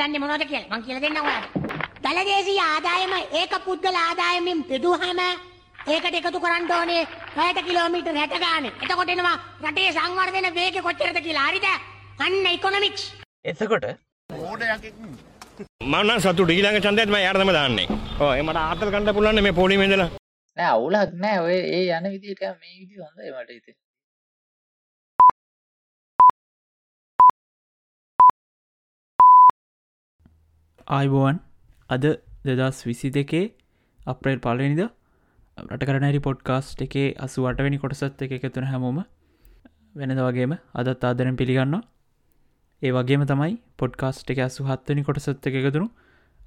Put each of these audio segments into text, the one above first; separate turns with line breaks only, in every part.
දන්න මොනොද කියල? මං කියල දෙන්න ඔයාට දළදේශී ආදායම ඒක පුද්ගල ආදායමින් පිදුහම ඒකට එකතු කරන්න ඕනේ පැයට කිලෝමීටර් හැට ගාන. එතකොටෙනවා රටේ සංවර්ධන වේග කොච්චරද කියලා. හරිද? අන්න ඉකොනොමික්ස්
එතකොට
මන්න සතු ඩීලඟ චන්දයත්ම යාර්තම දාන්නේ. ඕ එමට ආතල් කණඩ පුලන්න මේ පොලිමෙදල
නෑ අවුලක් නෑ. ඔය ඒ යන විදිට මේ විදි හොඳ මට ඉති
ආයිබෝවන් අද දෙදස් විසි දෙකේ අප්‍රේල් පලනිද රට කරනරි පොඩ්කාස්ට් එකේ අසු අටවැනි කොටසත් එක එකතුන හැමෝම වෙනද වගේම අදත් ආදරෙන් පිළිගන්න ඒ වගේම තමයි පොඩ්කාස්ට් එක අසු හත්වනි කොටසත් එක එකතුරු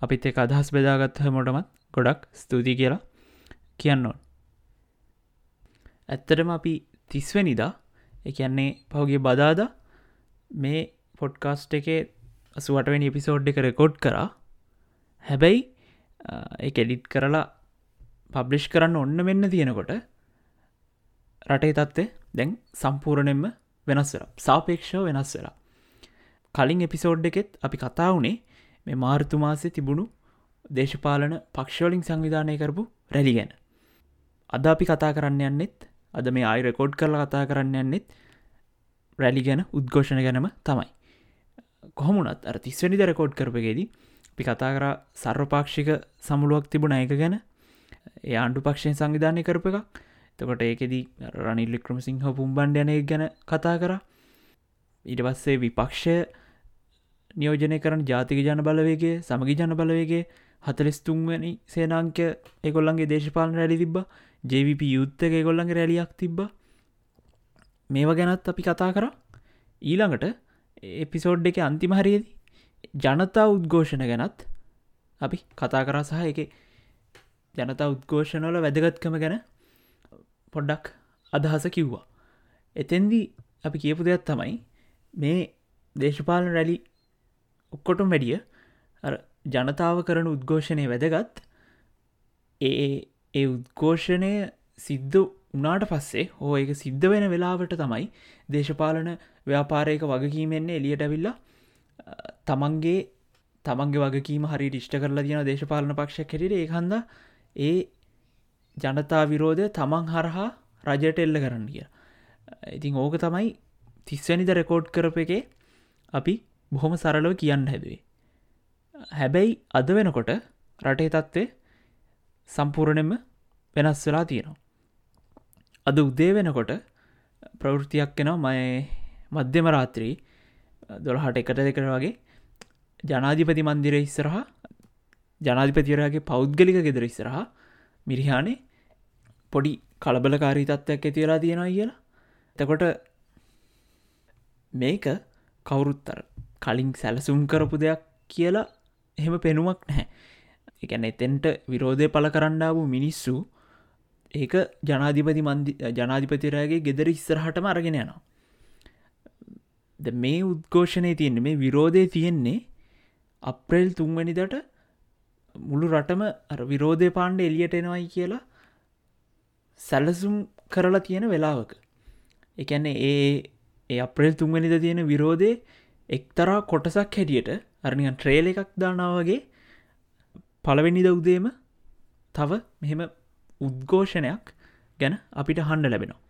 අපිත් එක අදහස් බෙදාගත්හ මොටමත් ගොඩක් ස්තුතියි කියලා කියන්න ඕන්. ඇත්තටම අපි තිස්වනිදා එකන්නේ පහුගේ බදාද මේ පොඩ්කාස්ට් එකේ අසුවටවෙනි එපිසෝඩ් එක රෙකෝඩ් කරා. හැබැයි එක එඩිට් කරලා පබ්ලිෂ් කරන්න ඔන්න වෙන්න තියෙනකොට රටේ තත්ත්ේ දැන් සම්පූර්ණයෙන්ම වෙනස් වෙලා සාපේක්ෂව වෙනස් වෙලා. කලින් එපිසෝඩ් එකෙත් අපි කතා වුණේ මේ මාර්තු මාසේ තිබුණු දේශපාලන පක්ෂවලින් සංවිධානය කරපු රැලි ගැන. අද අපි කතා කරන්න යන්නෙත් අද මේ ආයි රෙකෝඩ් කරලා කතා කරන්න යන්නෙත් රැලි ගැන උද්ඝෝෂණ ගැනම තමයි. කොහමුණත් අර තිස්වනි රෙකෝඩ් කරපගේදී අපි කතා කර සර්වපාක්ෂික සමුළුවක් තිබුණ එක ගැන. ඒ ආණ්ඩු පක්ෂයෙන් සංවිධානය කරප එකක්. තකොට ඒකෙදී රනිල්ලික්‍රම සිංහ පුම්බන්්ඩයනය ගැන කතා කර. ඊට පස්සේ විපක්ෂය නියෝජනය කරන ජාතික ජන බලවේගේ සමගි ජන බලවේගේ හතලෙස්තුන්වැනි සේනාංක එකොල්ලන්ගේ දේශපාලන රැලි තිබ්බ. ජවිප යුත්තක ගොල්ලන්ගේ රැලියක් තිබ්බ. මේව ගැනත් අපි කතා කර. ඊළඟට එපිසෝඩ් එක අන්තිමහරයේදී ජනතා උද්ඝෝෂණ ගැනත් අපි කතා කරා සහ එක ජනතා උද්ඝෝෂණවල වැදගත්කම ගැන පොඩ්ඩක් අදහස කිව්වා. එතෙන්දී අපි කියපු දෙයක් තමයි මේ දේශපාලන රැලි ඔක්කොටුම් වැඩිය ජනතාව කරන උද්ඝෝෂණය වැදගත් ඒ ඒ උද්ඝෝෂණය සිද්ධ උනාට පස්සේ හෝ එක සිද්ධ වෙන වෙලාවට තමයි දේශපාලන ව්‍යාපාරයක වගකීමෙන්නේ එලියට ඇවිල්ලා තමන්ගේ තමන්ගේ වගකීම හරි රිෂ්ට කරලා තියෙන දේශපාලන පක්ෂ කෙරට ඒ හන්ද ඒ ජනතා විරෝධය තමන් හරහා රජයට එල්ල කරන්න කිය ඉතින් ඕක තමයි තිස්වැනිද රෙකෝඩ් කරප එකේ අපි බොහොම සරලව කියන්න හැදුවේ. හැබැයි අද වෙනකොට රටේ තත්ත්වේ සම්පූර්ණයෙන්ම වෙනස් වෙලා තියෙනවා. අද උදේ වෙනකොට ප්‍රවෘතියක් කෙනවා මය මධ්‍යම රාත්‍රී දොළහට එකට දෙකර වගේ ජනාධිපති මන්දිර ඉස්සරහා ජනාධිපතිවරයාගේ පෞද්ගලික ගෙදර ඉස්සරහා මිරිහානේ පොඩි කලබලකාරී තත්ත්වයක් ඇතිවෙලා තියෙනවා කියලා. තකොට මේක කවුරුත්තර කලින් සැලසුම් කරපු දෙයක් කියලා එහෙම පෙනුමක් නැහැ. එකැන එතෙන්ට විරෝධය පල කරන්නාව මිනිස්සු ඒක ජනාධිපති මන්දි ජනාධිපතිරයාගේ ගෙදර ඉස්සරහටම අරගෙන යනවා. මේ උද්ඝෝෂණය තියෙන්නේ මේ විරෝධය තියෙන්නේ අප්‍රේල් තුන්වැනිදට මුළු රටම විරෝධය පාණ්ඩ එලියට එනවයි කියලා සැලසුම් කරලා තියෙන වෙලාවක. එකන්නේ ඒ ඒ අප්‍රේල් තුන්වැනිද තියෙන විරෝධය එක්තරා කොටසක් හැටියට අරනිගන් ට්‍රේල එකක් දානාවගේ පළවෙනිද උදේම තව මෙහෙම උද්ඝෝෂණයක් ගැන අපිට හණ්ඩ ලැබෙනවා.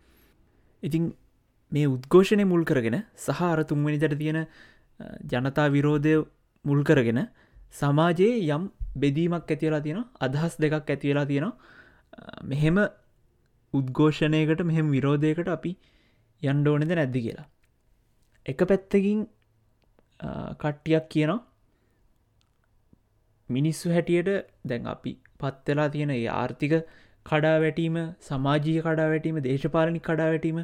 ඉතින් මේ උද්ඝෝෂණය මුල් කරගෙන සහ අර තුන්වැනිදට තියෙන ජනතා විරෝධය මුල් කරගෙන සමාජයේ යම් බෙදීමක් ඇතිවෙලා තියෙන අදහස් දෙකක් ඇතිවෙලා තියෙනවා. මෙහෙම උද්ඝෝෂණයකට මෙහෙම විරෝධයකට අපි යන්ඩෝනෙද නැද්දි කියලා. එක පැත්තකින් කට්ටියක් කියනවා මිනිස්සු හැටියට දැන් අපි පත්වෙලා තියෙන ඒ ආර්ථික කඩා වැටීම සමාජීය කඩා වැටීම දේශපාලනි කඩා වැටීම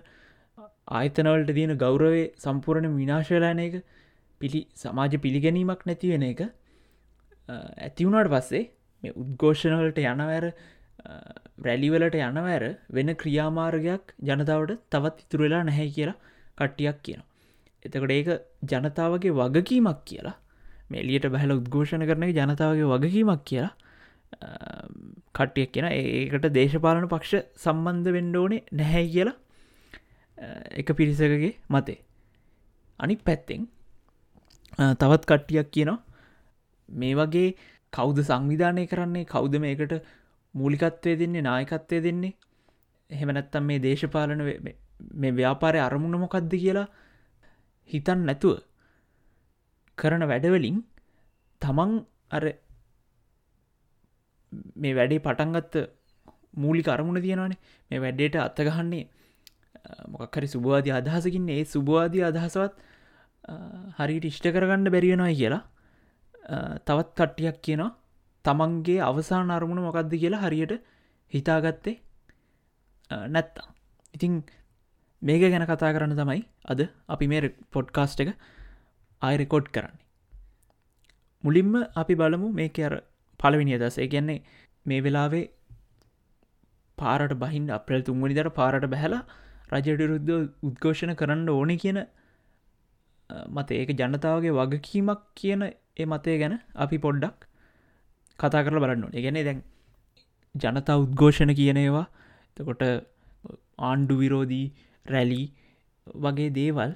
ආයතනවලට තියෙන ගෞරවේ සම්පූර්ණ විනාශලාන එක පිළි සමාජ පිළිගැනීමක් නැතිවෙන එක ඇතිවුණට පස්සේ මේ උද්ඝෝෂණවලට යනවැර රැලිවලට යනවැර වෙන ක්‍රියාමාර්ගයක් ජනතාවට තවත් ඉතුරවෙලා නැහැ කියලා කට්ටියක් කියනවා. එතකට ඒක ජනතාවගේ වගකීමක් කියලා මෙලියට බැහල උද්ඝෝෂණ කරන ජනතාවගේ වගකීමක් කියලා කට්ටියක් කියෙන ඒකට දේශපාලන පක්ෂ සම්බන්ධ වෙන්ඩ ඕනේ නැහැ කියලා එක පිරිසකගේ මතේ. අනි පැත්තෙන් තවත් කට්ටියක් කියනවා මේ වගේ කෞද සංවිධානය කරන්නේ? කෞද මේකට මූලිකත්වය දෙන්නේ නායකත්වය දෙන්නේ? එහෙමනැත්තම් මේ දේශපාලන මේ ව්‍යාපාරය අරමුණ මොකක්ද කියලා හිතන් නැතුව කරන වැඩවලින් තමන් අර මේ වැඩේ පටන්ගත්ත මූලික අරමුණ තියෙනවානේ. මේ වැඩ්ඩේට අත්තගහන්නේ මොකක්හරි සුභවාදී අදහසකින් ඒ සුභවාදී අදහසවත් හරිට ඉෂ්ට කරගන්න බැරිවෙනයි කියලා තවත් කට්ටියක් කියනවා. තමන්ගේ අවසාන අරමුණ මොකක්ද කියලා හරියට හිතාගත්තේ නැත්තා ඉතිං මේක ගැන කතා කරන්න තමයි අද අපි මේ පොඩ්කාස්ට් එක ආයිරෙකෝඩ් කරන්නේ. මුලින්ම අපි බලමු මේක අර පලවිනි අදස කියන්නේ මේ වෙලාවේ පාරට බහින් අප්‍රල් තුන්වනි දර පාරට බැහලා රජයට විරුද්ධ උද්ඝෝෂණ කරන්න ඕන කියන මත ඒක ජනතාවගේ වගකීමක් කියන ඒ මතය ගැන අපි පොඩ්ඩක් කතා කරල බලන්න ඒගැන දැන් ජනතා උද්ඝෝෂණ කියන ඒවා තකොට ආණ්ඩු විරෝධී රැලී වගේ දේවල්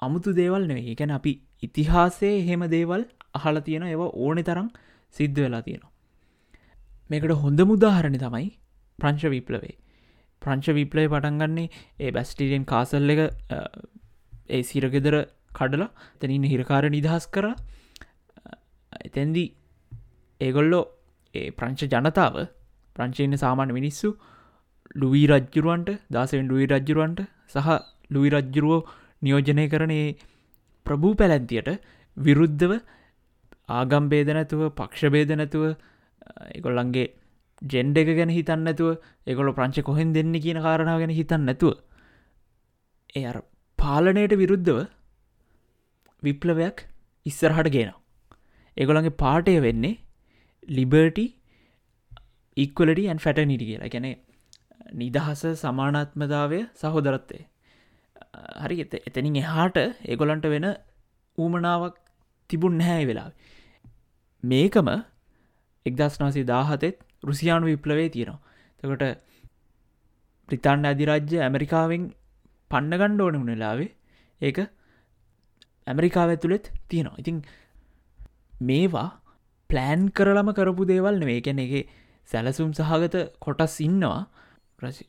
අමුතු දේවල් නෙවෙයි. ගැන අපි ඉතිහාසයේ හෙම දේවල් අහල තියෙන ඒවා ඕනෙ තරම් සිද්ධ වෙලා තියෙනවා. මේකට හොඳ මුදාහරණි තමයි ප්‍රංශ විප්ලවේ. ප්‍රංශ විප්ලය පටන්ගන්නේ ඒ බැස්ටිරියන් කාසල් එක ඒ සිරගෙදර කඩලා තැනින් හිරකාර නිදහස් කර එතැන්දී ඒගොල්ලෝ ඒ ප්‍රංශ ජනතාව ප්‍රංචයන සාමාන්‍ය මිනිස්සු ලුවී රජ්ජුරුවන්ට දාසෙන් ලුවී රජ්ජුරුවන්ට සහ ලුවි රජ්ජුරුවෝ නියෝජනය කරනේ ප්‍රභූ පැලැන්තියට විරුද්ධව ආගම්බේද නැතුව පක්ෂබේද නැතුව එකොල්ලන්ගේ ජෙන්ඩ එක ගැන හිතන්න නැතුව එකොල ප්‍රංච කොහෙන් දෙන්න කියන කාරණාව ගැන හිතන්න නැතුව එ අ පාලනයට විරුද්ධව විප්ලවයක් ඉස්සරහට ගෙන එගොළන්ගේ පාටය වෙන්නේ ලිබර්ටි ඉක්වලට ඇන් ෆැටනිටි කියලා. ගැන නිදහස සමානාත්මතාවය සහෝදරත්තේ හරි එත එතනින් එහාට එගොලන්ට වෙන ඌමනාවක් තිබුන් නැහැ වෙලා මේකම එක්දස් නාසේ දාහතෙත් රුසියානු විප්ලවේ තියෙනවා. තකොට ප්‍රිතාන්න අධිරාජ්‍ය ඇමරිකාවෙන් පන්න ගණ්ඩ ඕන වුණලාවේ ඒක ඇමරිකාව ඇතුළෙත් තියෙනවා. ඉතිං මේවා ප්ලෑන් කරලම කරපු දේවල් නෙවේ එකැන එක සැලසුම් සහගත කොටස් ඉන්නවා.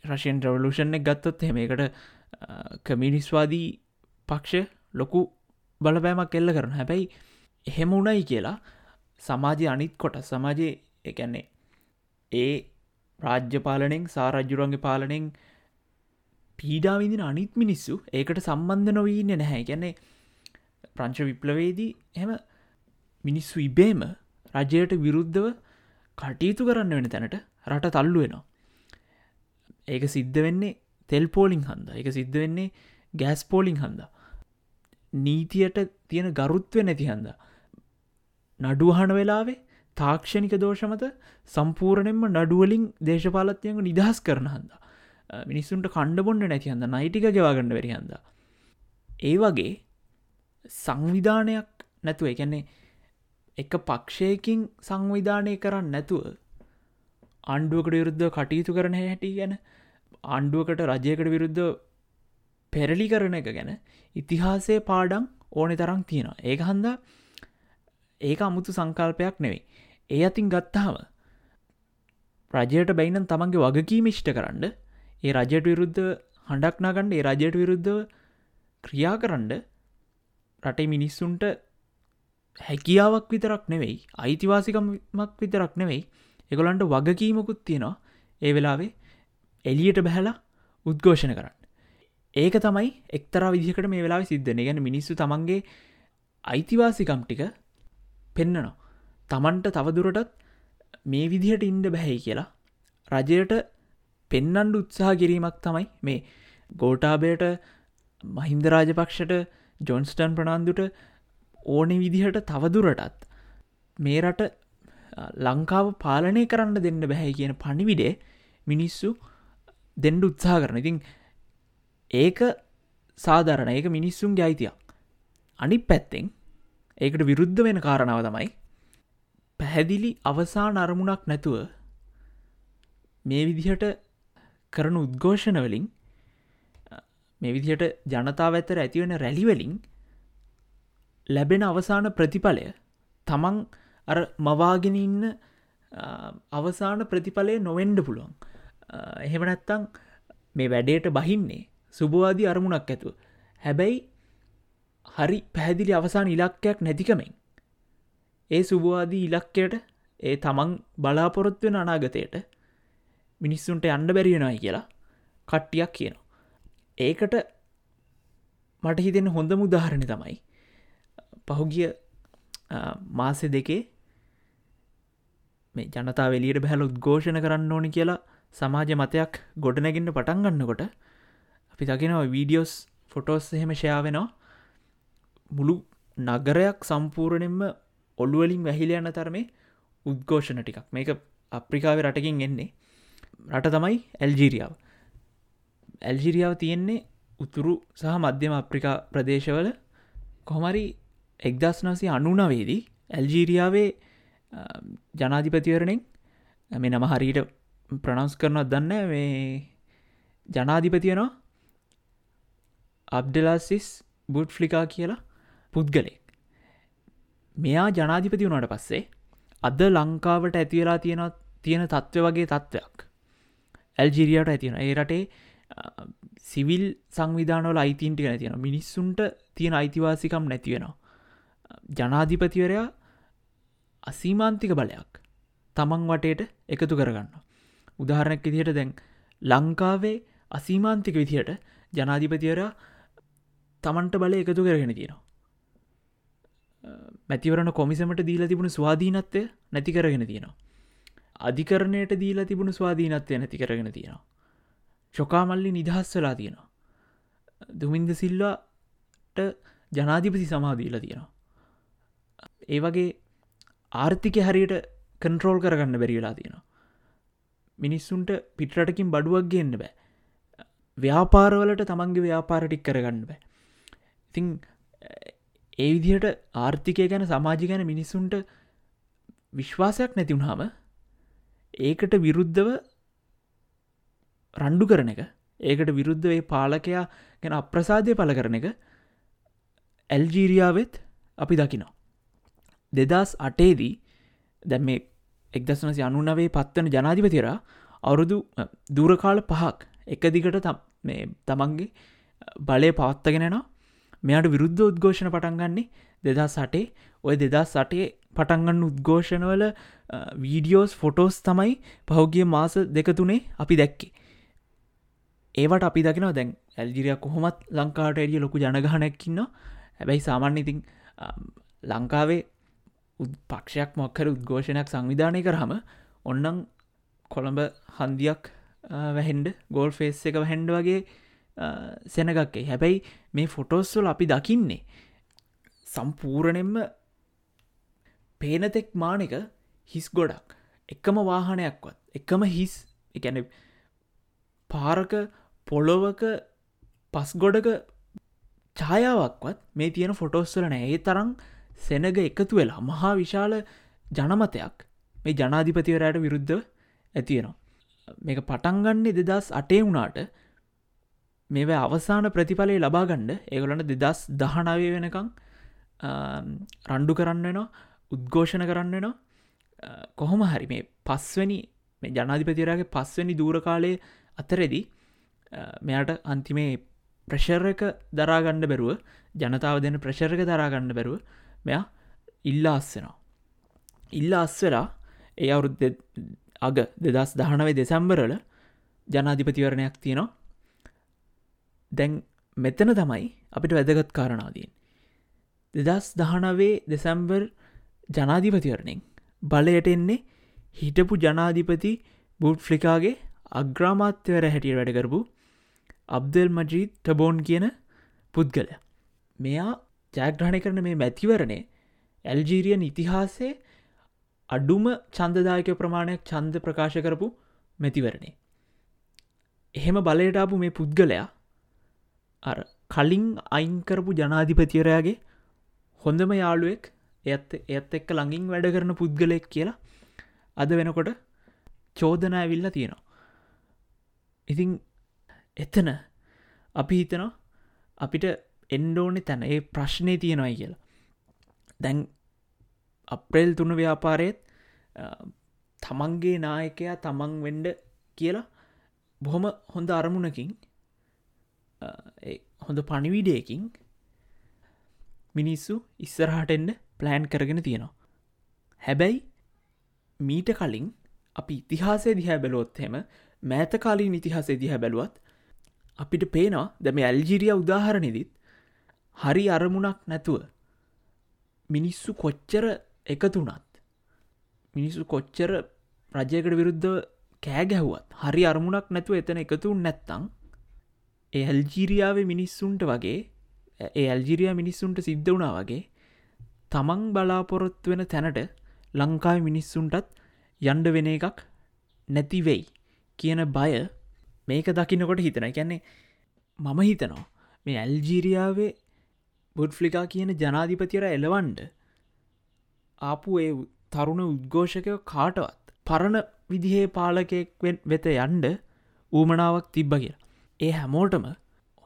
රශයෙන් රවලූෂන් එක ගත්තොත් හෙමකට කමිනිස්වාදී පක්ෂ ලොකු බලපෑමක් එල්ල කරන හැබැයි එහෙම උනයි කියලා සමාජය අනිත් කොට සමාජය එකන්නේ ඒ රාජ්‍ය පාලනෙන් සාරජ්ජුරන්ගේ පාලනෙන් පීඩාවිදින අනිත් මිනිස්සු ඒකට සම්බන්ධ නොවීන්න නැහැ. ගැන්නේ ප්‍රංච විප්ලවේදී එම මිනිස්සු ඉබේම රජයට විරුද්ධව කටයුතු කරන්න වෙන තැනට රට තල්ලු වෙනවා. ඒක සිද්ධ වෙන්නේ තෙල් පෝලිං හන්ද. එක සිද්ධ වෙන්නේ ගෑස් පෝලිං හන්ද. නීතියට තියෙන ගරුත්ව නැති හන්ද. නඩුවහන වෙලාවේ තාක්ෂණික දෝෂමත සම්පූර්ණයෙන්ම නඩුවලින් දේශපාලත්යක නිදහස් කරන හන්ද. මිනිස්සුන්ට කණ්ඩ බොන්න නැති හඳ නයිටික ගෙවාගන්න වැරි හන්ද. ඒ වගේ සංවිධානයක් නැතුව එකන්නේ එක පක්ෂයකින් සංවිධානය කරන්න නැතුව ආණ්ඩුවකට විරුද්ධ කටයුතු කරන හැටි ගැන ආණ්ඩුවකට රජයකට විරුද්ධ පෙරලි කරන එක ගැන ඉතිහාසය පාඩම් ඕනෙ තරම් තියෙනවා. ඒක හන්දා ඒක අමුතු සංකල්පයක් නෙවෙයි. ඒ අතින් ගත්තාව රජයට බැයිනම් තමන්ගේ වගකීම ඉෂ්ට කරන්න ඒ රජයට විරුද්ධ හඬක් නාගණ්ඩ ඒ රජයට විරුද්ධව ක්‍රියා කරන්න රටේ මිනිස්සුන්ට හැකියාවක් විතරක් නෙවෙයි අයිතිවාසිකමක් විතරක් නෙවෙයි. එකොලන්ට වගකීමකුත් තියෙනවා. ඒ වෙලාවේ එලියට බැහලා උද්ඝෝෂණ කරන්න. ඒක තමයි එක්තර විදිකට මේ වෙලා සිද්ධන ගැන මිනිස්සු තමන්ගේ අයිතිවාසිකම් ටික පෙන්නනවා. තමන්ට තවදුරටත් මේ විදිහට ඉන්ඩ බැහැයි කියලා රජයට පෙන්නන්ඩ උත්සාහ කිරීමක් තමයි මේ ගෝටාබයට මහින්ද රාජපක්ෂට ජොන්ස්ටන් ප්‍රනාන්දුට ඕනෙ විදිහට තවදුරටත් මේ රට ලංකාව පාලනය කරන්න දෙන්න බැහැ කියන පණිවිඩේ මිනිස්සු දෙන්ඩ උත්සාහ කරන ඉතින් ඒක සාධරණ ඒක මිනිස්සුන්ගේ අයිතියක්. අනි පැත්තෙන් ඒකට විරුද්ධ වෙන කාරණාව තමයි පැහැදිලි අවසාන අරමුණක් නැතුව මේ විදිහට කරන උද්ඝෝෂණවලින් මේ විදිහට ජනතාව ඇතර ඇතිවෙන රැලිවලින් ලැබෙන අවසාන ප්‍රතිඵලය තමන් අර මවාගෙන ඉන්න අවසාන ප්‍රතිඵලය නොවෙන්ඩ පුළුවන්. එහෙම නැත්තං මේ වැඩේට බහින්නේ සුභවාදී අරමුණක් ඇතු හැබැයි හරි පැහැදිලි අවසාන ඉලක්කයක් නැතිකමෙන් ඒ සුභවාදී ඉලක්කයට ඒ තමන් බලාපොරොත්වෙන අනාගතයට මිනිස්සුන්ට අන්ඩ බැරිවෙනයි කියලා කට්ටියක් කියනවා. ඒකට මට හිතෙන හොඳ මුදාහරණය තමයි පහුගිය මාසෙ දෙකේ මේ ජනතා වෙලියට බැහල උද්ඝෝෂණ කරන්න ඕනි කියලා සමාජ මතයක් ගොඩනැගින්ට පටන් ගන්නකොට අපි දකිනවා වීඩියෝස් ෆොටෝස් එහෙම ෂයාවෙනවා මුළු නගරයක් සම්පූර්ණයෙන්ම ඔල්ුවලින් වැහිල යන්න තරමේ උද්ඝෝෂණ ටිකක්. මේක අප්‍රිකාව රටකින් එන්නේ. රට තමයි ඇල්ජීරියාව. ඇල්ජිරියාව තියෙන්නේ උතුරු සහ මධ්‍යම අප්‍රිකා ප්‍රදේශවල කොහමරි එක්දස් නසි අනුනවේදී ඇල්ජීරියාවේ ජනාධිපතිවරණෙන් මේ නම හරියට ප්‍රනවස් කරනවත් දන්න මේ ජනාධිපතියනවා අබ්ඩලාසිස් බුඩ් ෆ්ලිකා කියලා. පුද්ගලෙක්. මෙයා ජනාධිපති වුණට පස්සේ අද ලංකාවට ඇතිවෙලා තියෙන තියෙන තත්ත්ව වගේ තත්ත්වයක්. ඇල්ජිරියට ඇතියෙන ඒ රටේ සිවිල් සංවිධානවල අයිතින්ටි ගැන තියෙන මිනිස්සුන්ට තියෙන අයිතිවාසිකම් නැතිවෙනවා ජනාධිපතිවරයා අසීමාන්තික බලයක් තමන් වටේට එකතු කරගන්න උදාහරණක් විදිහට දැන් ලංකාවේ අසීමාන්තික විදිහට ජනාධිපතිවරයා තමන්ට බල එකතු කරගෙන තියෙනවා. මැතිවරණ කොමිසමට දීලා තිබුණු ස්වාධීනත්වය නැති කරගෙන තියෙනවා. අධිකරණයට දීලා තිබුණු ස්වාධීනත්වය නැති කරගෙන තියෙනවා. ශොකාමල්ලි නිදහස් වෙලා තියෙනවා. දුමින්ද සිල්වාට ජනාධිපති සමාදීලා තියෙනවා. ඒ වගේ ආර්ථික හරියට කන්ට්‍රෝල් කරගන්න බැරිවෙලා තියෙනවා. මිනිස්සුන්ට පිටරටකින් බඩුවක් ගන්න බෑ. ව්‍යාපාරවලට තමන්ගේ ව්‍යාපාරටික් කරගන්න බෑ. ඉතිං ඒ විදිහට ආර්ථිකය ගැන සමාජි ගැන මිනිස්සුන්ට විශ්වාසයක් නැතිවුණාම ඒකට විරුද්ධව රණ්ඩු කරන එක ඒකට විරුද්ධ පාලකයා ගැන අප්‍රසාදය පල කරන එක ඇල්ජීරියාවෙත් අපි දකිනවා. දෙදස් අටේදී දැම් මේ එක්දසනසි අනුනවේ පත්වන ජනාධිපතිර අවුරුදු දුරකාල පහක් එක දිගට තමන්ගේ බලය පවත්තගෙනනවා මෙයාට විරුද්ධ උද්ඝෝෂණ පටන්ගන්නේ දෙදා සටේ ඔය දෙදා සටේ පටන්ගන්න උද්ඝෝෂණවල වීඩියෝස් ෆොටෝස් තමයි පහුගිය මාස දෙකතුනේ අපි දැක්කේ. ඒවට අපි දකින දැන් ඇල්ජිරිය කොහොමත් ලංකාට එඩිය ලොකු ජනගහනැක්කින්න හැබැයි සාමාන්‍යඉතින් ලංකාවේ පක්ෂයක් මොක්කර උද්ඝෝෂණයක් සංවිධානය කරහම ඔන්නං කොළඹ හන්දියක් වැහෙන්ඩ ගෝල් ෆේස් එක හැන්ඩ වගේ සෙනගක්කේ හැබැයි මේ ෆොටෝස්වල අපි දකින්නේ සම්පූරණෙන්ම පේනතෙක් මානක හිස් ගොඩක්. එකම වාහනයක්වත්. එකම හිස් එකැන පාරක පොළොවක පස් ගොඩක ඡායාවක්වත් මේ තියෙන ෆොටෝස්වල නෑ. ඒ තරම් සෙනග එකතු වෙලා මහා විශාල ජනමතයක් මේ ජනාධිපතිවරයට විරුද්ධ ඇතියෙනවා මේක පටන්ගන්නේ දෙදස් අටේ වුණාට මේව අවසාන ප්‍රතිඵලය ලබාගණ්ඩ ඒගොලට දෙදස් දහනවය වෙනකං රණ්ඩු කරන්නනවා උද්ඝෝෂණ කරන්නනවා කොහොම හරි මේ පස්වනි මේ ජනාධිපතිරගේ පස්වනි දූරකාලය අතරෙදී මෙයට අන්තිමේ ප්‍රශර්ක දරාගණ්ඩ බැරුව ජනතාව දෙන ප්‍රශර්ක දරාගණ්ඩ බැරුව මෙයා ඉල්ලා අස්සෙනවා. ඉල්ලා අස්වෙලා ඒ අවුරුද් අග දෙදස් දහනවේ දෙසැම්බරල ජනාධිපතිවරණයක් තියෙනවා. දැන් මෙතන තමයි අපිට වැදගත් කාරණාදීන්. දෙදස් දහනවේ දෙසැම්බර් ජනාධිපතිවරණෙන් බලයට එන්නේ හිටපු ජනාධිපති බුඩ් ෆ්ලිකාගේ අග්‍රාමාත්‍යවර හැටිය වැඩකරපු අබ්දල් මජීත් ටබෝන් කියන පුද්ගලය. මෙයා ජයග්‍රහණය කරන මේ මැතිවරණය ඇල්ජීරියන් ඉතිහාසේ අඩුම චන්දදායක ප්‍රමාණයක් චන්ද ප්‍රකාශ කරපු මැතිවරණේ. එහෙම බලයටාපු මේ පුද්ගලයා අර කලින් අයින්කරපු ජනාධිපතිවරයාගේ හොඳම යාළුවෙක් එත් එත් එක්ක ළඟින් වැඩ කරන පුද්ගලෙක් කියලා අද වෙනකොට චෝදනා ඇවිල්ල තියෙනවා. ඉතිං එතන අපි හිතනවා අපිට එන්ඩෝනෙ තැන ඒ ප්‍රශ්නය තියෙනවයි කියලා. දැන් අප්‍රේල් තුන ව්‍යාපාරයත් තමන්ගේ නායකයා තමන් වෙන්ඩ කියලා බොහොම හොඳ අරමුණකින් හොඳ පණිවිඩයකින් මිනිස්සු ඉස්සරහටෙන්ඩ ප්ලෑන් කරගෙන තියෙනවා. හැබැයි මීට කලින් අපි ඉතිහාසේ දිහැ බැලොත් හෙම මෑතකාලින් ඉතිහාසේ දිහැ බැලුවත් අපිට පේනවා දැම ඇල්ජිරිය උදාහරණෙදිත් හරි අරමුණක් නැතුව මිනිස්සු කොච්චර එකතුනත් මිනිස්සු කොච්චර රජයකට විරුද්ධ කෑගැහුවත් හරි අරමුණක් නැතුව එතන එකතුන් නැත්තං ඒ ඇල්ජීරියාව මිනිස්සුන්ට වගේ ඒ ඇල්ජිරිය මිනිස්සුන්ට සිද්ධ වුණා වගේ තමන් බලාපොරොත් වෙන තැනට ලංකාව මිනිස්සුන්ටත් යන්ඩ වෙන එකක් නැතිවෙයි කියන බය මේක දකිනකොට හිතන කියන්නේ මම හිතනවා මේ ඇල්ජීරියාවේ බුඩ්ෆ්ලිකා කියන ජනාධිපතිර එලවන්ඩ ආපු ඒ තරුණ උද්ඝෝෂකය කාටවත් පරණ විදිහේ පාලකෙක් වෙත යන්ඩ ඌමනාවක් තිබ්බ කියලා. ඒ හැමෝටම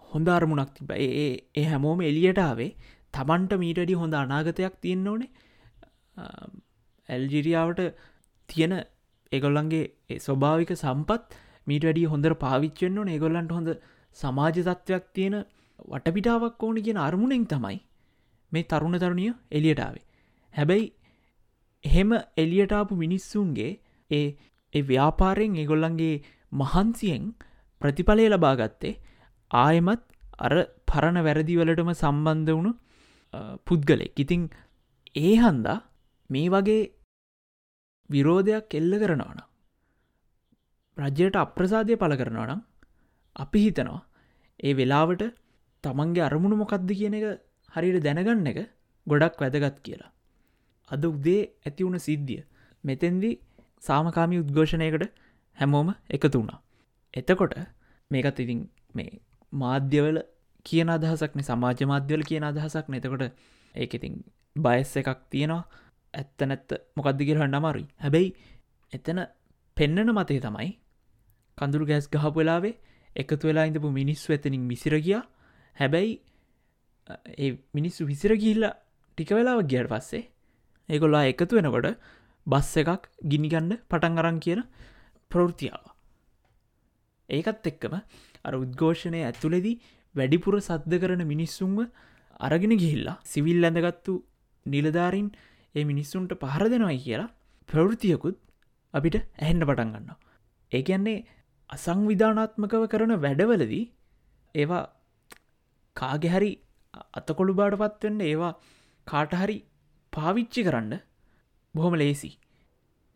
හොඳ අරමුණක් තිබ ඒ ඒ හැමෝම එලියටාවේ තමන්ට මීටඩි හොඳ අනාගතයක් තියෙන්න්න ඕනේ. ඇල්ජිරියාවට තියෙන එගොල්ලන්ගේ ස්වභාවික සම්පත් මීට වැඩිය හොඳර පාවිච්චෙන්න්න ඕන. ඒගොල්ලන්ට හොඳ සමාජ තත්ත්වයක් තියෙන වටපිටාවක් ඕන කියන අරමුණෙන් තමයි මේ තරුණ තරුණිය එලියටාවේ හැබැයි එහෙම එලියටාපු මිනිස්සුන්ගේ ඒ ඒ ව්‍යාපාරයෙන් ඒගොල්ලන්ගේ මහන්සියෙන් ප්‍රතිඵලය ලබාගත්තේ ආයමත් අර පරණ වැරදිවලටම සම්බන්ධ වුණු පුද්ගලෙක් ඉතිං ඒ හන්දා මේ වගේ විරෝධයක් එල්ල කරනවන රජයට අප්‍රසාදය පල කරනවනම් අපි හිතනවා ඒ වෙලාවට තමන්ගේ අරමුණු මොකක්ද කියන එක හරියට දැනගන්න එක ගොඩක් වැදගත් කියලා. අද උදේ ඇති වුණ සිද්ධිය මෙතෙන්දි සාමකාමි උද්ඝෝෂණයකට හැමෝම එකතු වුණා. එතකොට මේකත් ඉතින් මේ මාධ්‍යවල කියන අදහසක්න සමාජ මාධ්‍යවල කියන අදහසක් නතකොට ඒක ඉතින් බයස් එකක් තියෙනවා. ඇත්ත නැත්ත මොකක්දිගර හන්නමරුයි හැබැයි එතන පෙන්නන මතේ තමයි කඳුරු ගෑස් ගහපු වෙලාවේ එකතු වෙලා ඉඳපු මිනිස්සු ඇතනින් මිසිර ගියා. හැබැයි ඒ මිනිස්සු විසිර ගිල්ල ටික වෙලාව ගියට පස්සේ ඒගොල්ලා එකතු වෙනකොට බස් එකක් ගිනිගන්න පටන් අරන් කියන ප්‍රෘතියාව ඒකත් එක්කම අර උද්ඝෝෂණය ඇතුළෙදී වැඩිපුර සද්ධ කරන මිනිස්සුන්ව අරගෙන ගිහිල්ලා සිවිල් ඇඳගත්තු නිලධාරින් ඒ මිනිස්සුන්ට පහර දෙනවයි කියලා ප්‍රවෘතියකුත් අපිට ඇහෙන්ඩ පටන් ගන්න. ඒකන්නේ අසංවිධානාත්මකව කරන වැඩවලදී ඒවා කාගෙහරි අතකොළු බාට පත්වන්න ඒවා කාටහරි පාවිච්චි කරන්න බොහොම ලේසි.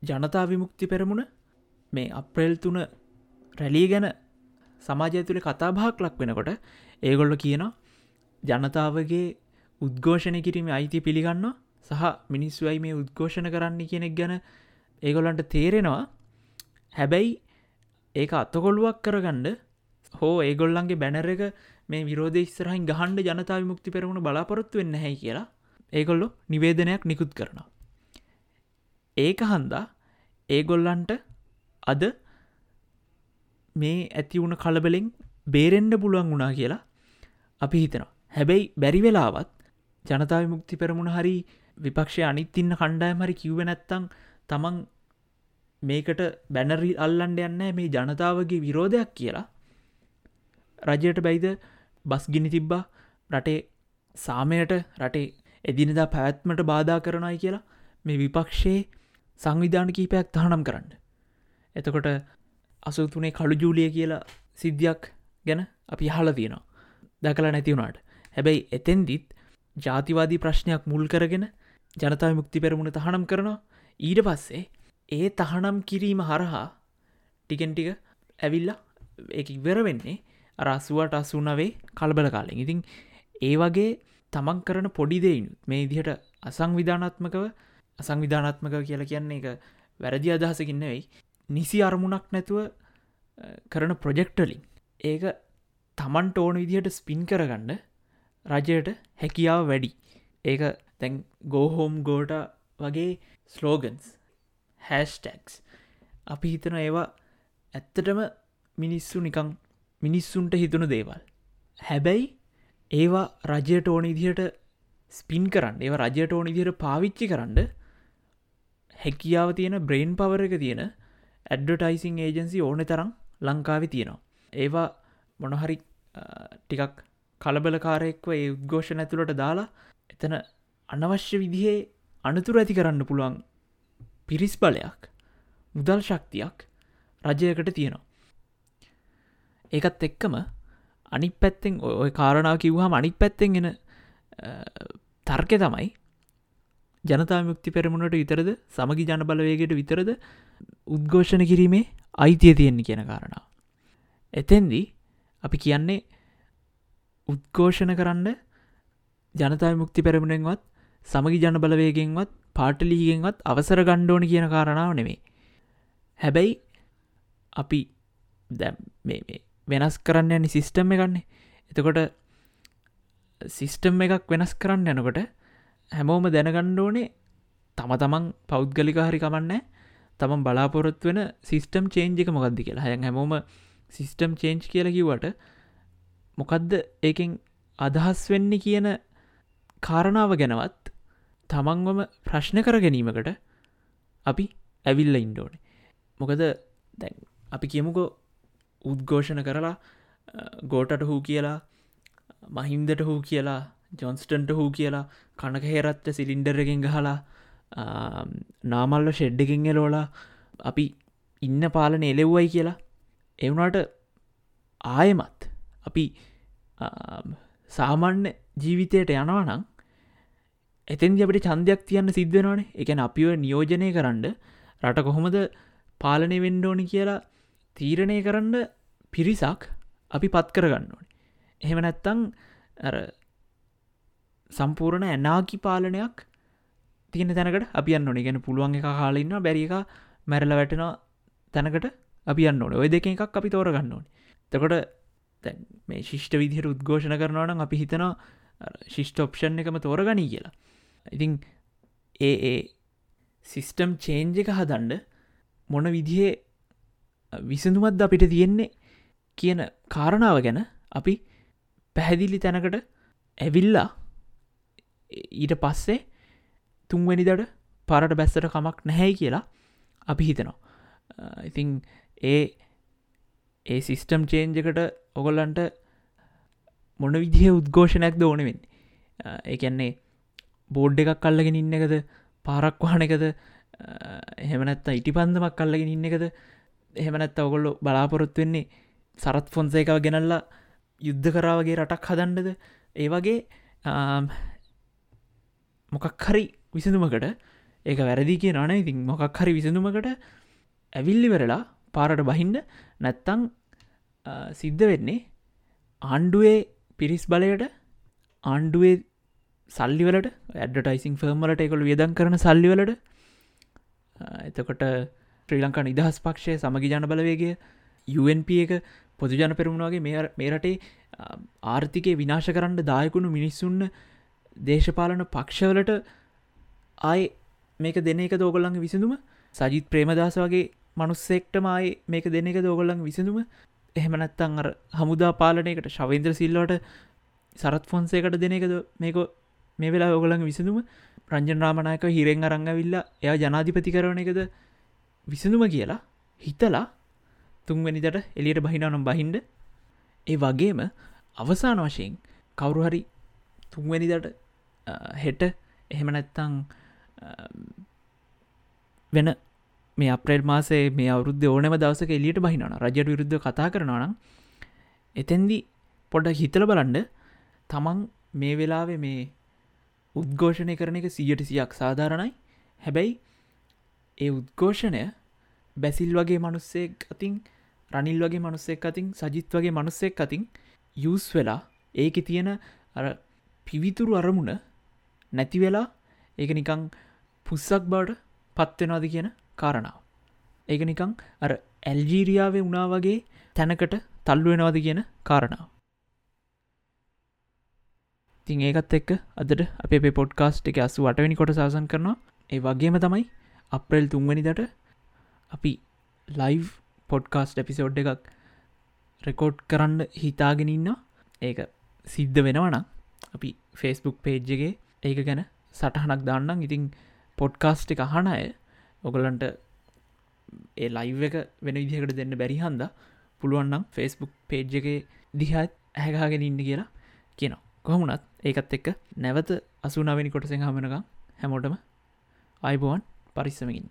ජනතා විමුක්ති පෙරමුණ මේ අප්‍රේල් තුන රැලී ගැන සමාජය තුළ කතාභාක් ලක් වෙනකොට ඒගොල්ල කියන ජනතාවගේ උද්ඝෝෂණය කිරීම අයිති පිළිගන්න සහ මිනිස්සුවයි මේ උද්ඝෝෂණ කරන්න කෙනෙක් ගැන ඒගොලන්ට තේරෙනවා හැබැයි ඒක අත්තකොළුවක් කරගණ්ඩ හෝ ඒගොල්ලන්ගේ බැනර එක මේ විරෝධ ස්රහන් ගහන්ඩ ජනතාව මුක්ති පෙරුණු බලාපොරොත්තු වෙන්න හැ කියලා ඒගොල්ලො නිවේදනයක් නිකුත් කරනවා. ඒක හන්දා ඒගොල්ලන්ට අද මේ ඇති වුණ කලබලෙන් බේරෙන්ඩ පුළුවන් වුණා කියලා අපි හිතනවා. හැබැයි බැරි වෙලාවත් ජනතාව මුක්ති පෙරමුණ හරි විපක්ෂය අනිත් ඉන්න කණ්ඩායම හරි කිව්ව නැත්තං තමන් මේකට බැනරි අල්ලන්ඩ යන්න මේ ජනතාවගේ විරෝධයක් කියලා රජයට බැයිද බස් ගිනි තිබ්බා රටේ සාමයට රටේ එදිනදා පැවැත්මට බාධා කරනයි කියලා මේ විපක්ෂයේ සංවිධාන කීපයක් තහනම් කරන්න. එතකොට අසුතුනේ කළු ජූලිය කියලා සිද්ධියක් ගැන අපි හල තියෙනවා. දකලා නැතිවුණට හැබැයි එතෙන්දිත් ජාතිවාදී ප්‍රශ්නයක් මුල් කරගෙන ජනතාව මුක්ති පෙරමුණ තහනම් කරනවා. ඊට පස්සේ ඒ තහනම් කිරීම හරහා ටිකෙන්ටික ඇවිල්ලා එක ඉවර වෙන්නේ අරස්සුවට අසුනවේ කල්බල කාලෙන්. ඉතින් ඒ වගේ තමන් කරන පොඩිදෙයිනුත් මේ ඉදිහට අසංවිධානත්මකව අසංවිධානත්මක කියලා කියන්නේ එක වැරදි අදහසකින්න වෙයි නිසි අරමුණක් නැතුව කරන ප්‍රොජෙක්ටලින් ඒක තමන්ට ඕන විදිහට ස්පින් කරගන්න රජයට හැකියාව වැඩි. ඒක තැන් ගෝහෝම් ගෝට වගේ ස්ලෝගන්ස් හැස්ටක්ස් අපි හිතන ඒවා ඇත්තටම මිනිස්සු නිකං මිනිස්සුන්ට හිතුණු දේවල්. හැබැයි ඒවා රජයට ඕන ඉදිහට ස්පින් කරන්න ඒව රජයට ඕන ඉදිහට පාවිච්චි කරන්න හැකියාව තියෙන බ්‍රේන් පවර එක තියෙන ඇඩ්ඩටයිසිං ඒජන්සි ඕන තරම් ලංකාවෙ තියෙනවා. ඒවා මොනහරි ටිකක් කලබලකාරයෙක්ව ඒ උද්ඝෝෂණ ඇතුළට දාලා එතන අනවශ්‍ය විදිහේ අනතුර ඇති කරන්න පුළුවන් පිරිස් බලයක් මුදල් ශක්තියක් රජයකට තියෙනවා. ඒකත් එක්කම අනි පැත්තෙන් ඔය කාරණාව කිව්හම අනික් පැත්තෙන් එෙන තර්කය තමයි ජනතා මුක්ති පෙරමුණට විතරද සමගි ජන බලවේගයට විතරද උද්ඝෝෂණ කිරීමේ අයිතිය තියෙන්නේ කියන කාරණාව. එතෙන්දී අපි කියන්නේ උද්ඝෝෂණ කරන්න ජනතා මුක්ති පෙරමුණෙන්වත් සමගි ජන බලවේගෙන්වත් පාටලීගෙන්වත් අවසර ගණ්ඩෝන කියන කාරණාව නෙමේ. හැබැයි අපි දැ වෙනස් කරන්න යනි සිිස්ටම් එකන්නේ එතකොට සිිස්ටම් එකක් වෙනස් කරන්න යනකොට හැමෝම දැනගණ්ඩෝනේ තම තමන් පෞද්ගලික හරි කමන්න තමන් බලාපොරොත් වෙන සිිස්ටම් චේන්ජික මොකක්දි කියලා. හැය හැමෝම සිිස්ටම් චේන්ජ් කියල කිවට මොකක්ද ඒකෙන් අදහස් වෙන්නේ කියන කාරණාව ගැනවත් තමන්වම ප්‍රශ්න කර ගැනීමකට අපි ඇවිල්ල ඉන්ඩෝන මොකද දැන් අපි කියමුකෝ උද්ඝෝෂණ කරලා ගෝටට හූ කියලා මහින්දට හූ කියලා ජොන්ස්ටන්ට හූ කියලා කණක හේරත්ත සිලින්ඩරගෙන් ගහලා නාමල්ල ෂෙඩ්ඩකින් එලෝලා අපි ඉන්න පාලන එලෙව්වයි කියලා. එවුනාට ආයමත් අපි සාමාන්‍ය ජීවිතයට යනවා නම් එතන් අපට චන්දයක් තියන්න සිද්ධනවානේ එකන අපිව නියෝජනය කරන්න රට කොහොමද පාලනය වෙන්ඩෝනි කියලා තීරණය කරන්න පිරිසක් අපි පත් කරගන්න ඕනේ. එහෙම නැත්තං සම්පූර්ණ ඇනාකි පාලනයක් තියෙන තැනකට අපියන්න ඕනේ. ගැන පුළුවන් එක කාලඉන්න බැරි එක මැරල වැටෙන තැනකට අපියන්න ඕන. ඔය දෙක එකක් අපි තෝරගන්න ඕනේ. තකොට මේ ශිෂ්ට විදිහට උද්ඝෝෂණ කරනවනම් අපි හිතනවා ශිෂ්ට ඔප්ෂන් එකම තෝරගනී කියලා. ඉතිං ඒ ඒ සිිස්ටම් චේන්ජ එක හදන්ඩ මොන විදිහේ විසඳුමත් අපිට තියෙන්නේ කියන කාරණාව ගැන අපි පැහැදිලි තැනකට ඇවිල්ලා ඊට පස්සේ තුන්වැනිදට පරට බැස්සට කමක් නැහැයි කියලා අපි හිතනවා. ඉතිං ඒ ඒ සිිස්ටම් චේන්ජකට ඔගොල්ලන්ට මොන විදිහ උද්ඝෝෂණයක් ද ඕනවෙන් ඒකන්නේ බෝඩ් එකක් කල්ලගෙන ඉන්න එකද? පාරක් වහන එකද? එහෙමනැත්ත ඉටි පන්දමක් කල්ලගෙන ඉන්න එකද? එහෙමනැත්ත ඔගොල්ලො බලාපොරොත්තු වෙන්නේ සරත් ෆොන්සේකව ගෙනල්ලා යුද්ධ කරාවගේ රටක් හදන්නද? ඒ වගේ මොකක් හරි විසඳුමකට ඒක වැරදි කිය නන ඉතින් මොකක් හරි විසඳුමකට ඇවිල්ලි වෙරලා පාරට බහින්ඩ නැත්තං සිද්ධ වෙන්නේ ආණ්ඩුවේ පිරිස් බලයට ආණ්ඩුවේ සල්ලිවලට ඇඩටයිසින් ෆර්මලට එකොළ වියදන් කරන සල්ලිවලට එතකොට ශ්‍රී ලංකා නිදහස් පක්ෂය සමගි ජන බලවේගේ UNP එක පොදුජන පෙරුණුවගේ මේ රටේ ආර්ථිකය විනාශ කරන්න දායකුණු මිනිස්සුන්න දේශපාලන පක්ෂවලට ආය මේක දෙන එක දෝගොල්ලඟ විසිඳුම? සජිත් ප්‍රේමදස වගේ මනුස්සෙක්ටම ආය මේක දෙන එක දෝගොල්ලඟ විසිඳුම? එහෙමනැත්තං අර හමුදා පාලනයකට ශවේන්ද්‍ර සිල්ලෝට සරත් ෆොන්සේකට දෙන එකද මේක මේ වෙලා ඔගොළඟ විසිඳුම? රංජන් රාමණයක හිරෙන් අරංගවිල්ල එයා ජනාධිපති කරන එකද විසඳුම කියලා හිතලා තුන්වැනිදට එලියට බහිනානම් බහින්ඩ ඒ වගේම අවසාන වශයෙන් කවුරු හරි තුන්වැනිදට හෙට එහෙම නැත්තං වෙන මේ අප්‍රේල් මාසේ මේ අවුද්ධ ඕනම දවසක එලියට බහිනන රජයට විරුද්ධ කතා කරනවනම් එතැන්දි පොඩ හිතල බලන්ඩ තමන් මේ වෙලාවෙ මේ උද්ඝෝෂණය කරන එක සියට සියක් සාධාරණයි. හැබැයි ඒ උද්ඝෝෂණය බැසිල් වගේ මනුස්සෙක් අතින් රනිල් වගේ මනුස්සෙක් අතින් සජිත් වගේ මනුස්සෙක් අතින් යස් වෙලා ඒක තියෙන අර පිවිතුරු අරමුණ නැති වෙලා ඒක නිකං පුස්සක් බවට පත්වෙනවාද කියන කාරණාව. ඒක නිකං අර ඇල්ජීරියාවේ වුණා වගේ තැනකට තල්ලු වෙනවාද කියන කාරණාව. තින් ඒකත් එක්ක අදට අපේ පොඩ්කාස්ට් එක අසු වටවැනි කොට සාසන් කරනවා ඒ වගේම තමයි අප්‍රේල් තුන්වැනිදට අපි ලයිව් පොඩ්කාස්ට් එපිසෝඩ් එකක් රෙකෝඩ් කරන්න හිතාගෙනන්න ඒක සිද්ධ වෙනවනම් අපි ෆේස්බුක් පේජ්ජගේ ඒක ගැන සටහනක් දාන්නම්. ඉතිං පොඩ්කාස්ට් එක අහන අය ඔගලන්ට ඒ ලයිව් එක වෙන විදිහකට දෙන්න බැරිහන්ද පුළුවන්නම් ෆෙස්බුක් පේජ් එක දිහත් ඇහැගාගෙන ඉන්න කියලා කියනවා. කොහමුණත් ඒකත් එක්ක නැවත අසුනාවැනි කොටසෙන් හමනකම් හැමෝටම අයිබෝවන් පරිස්සමකින්.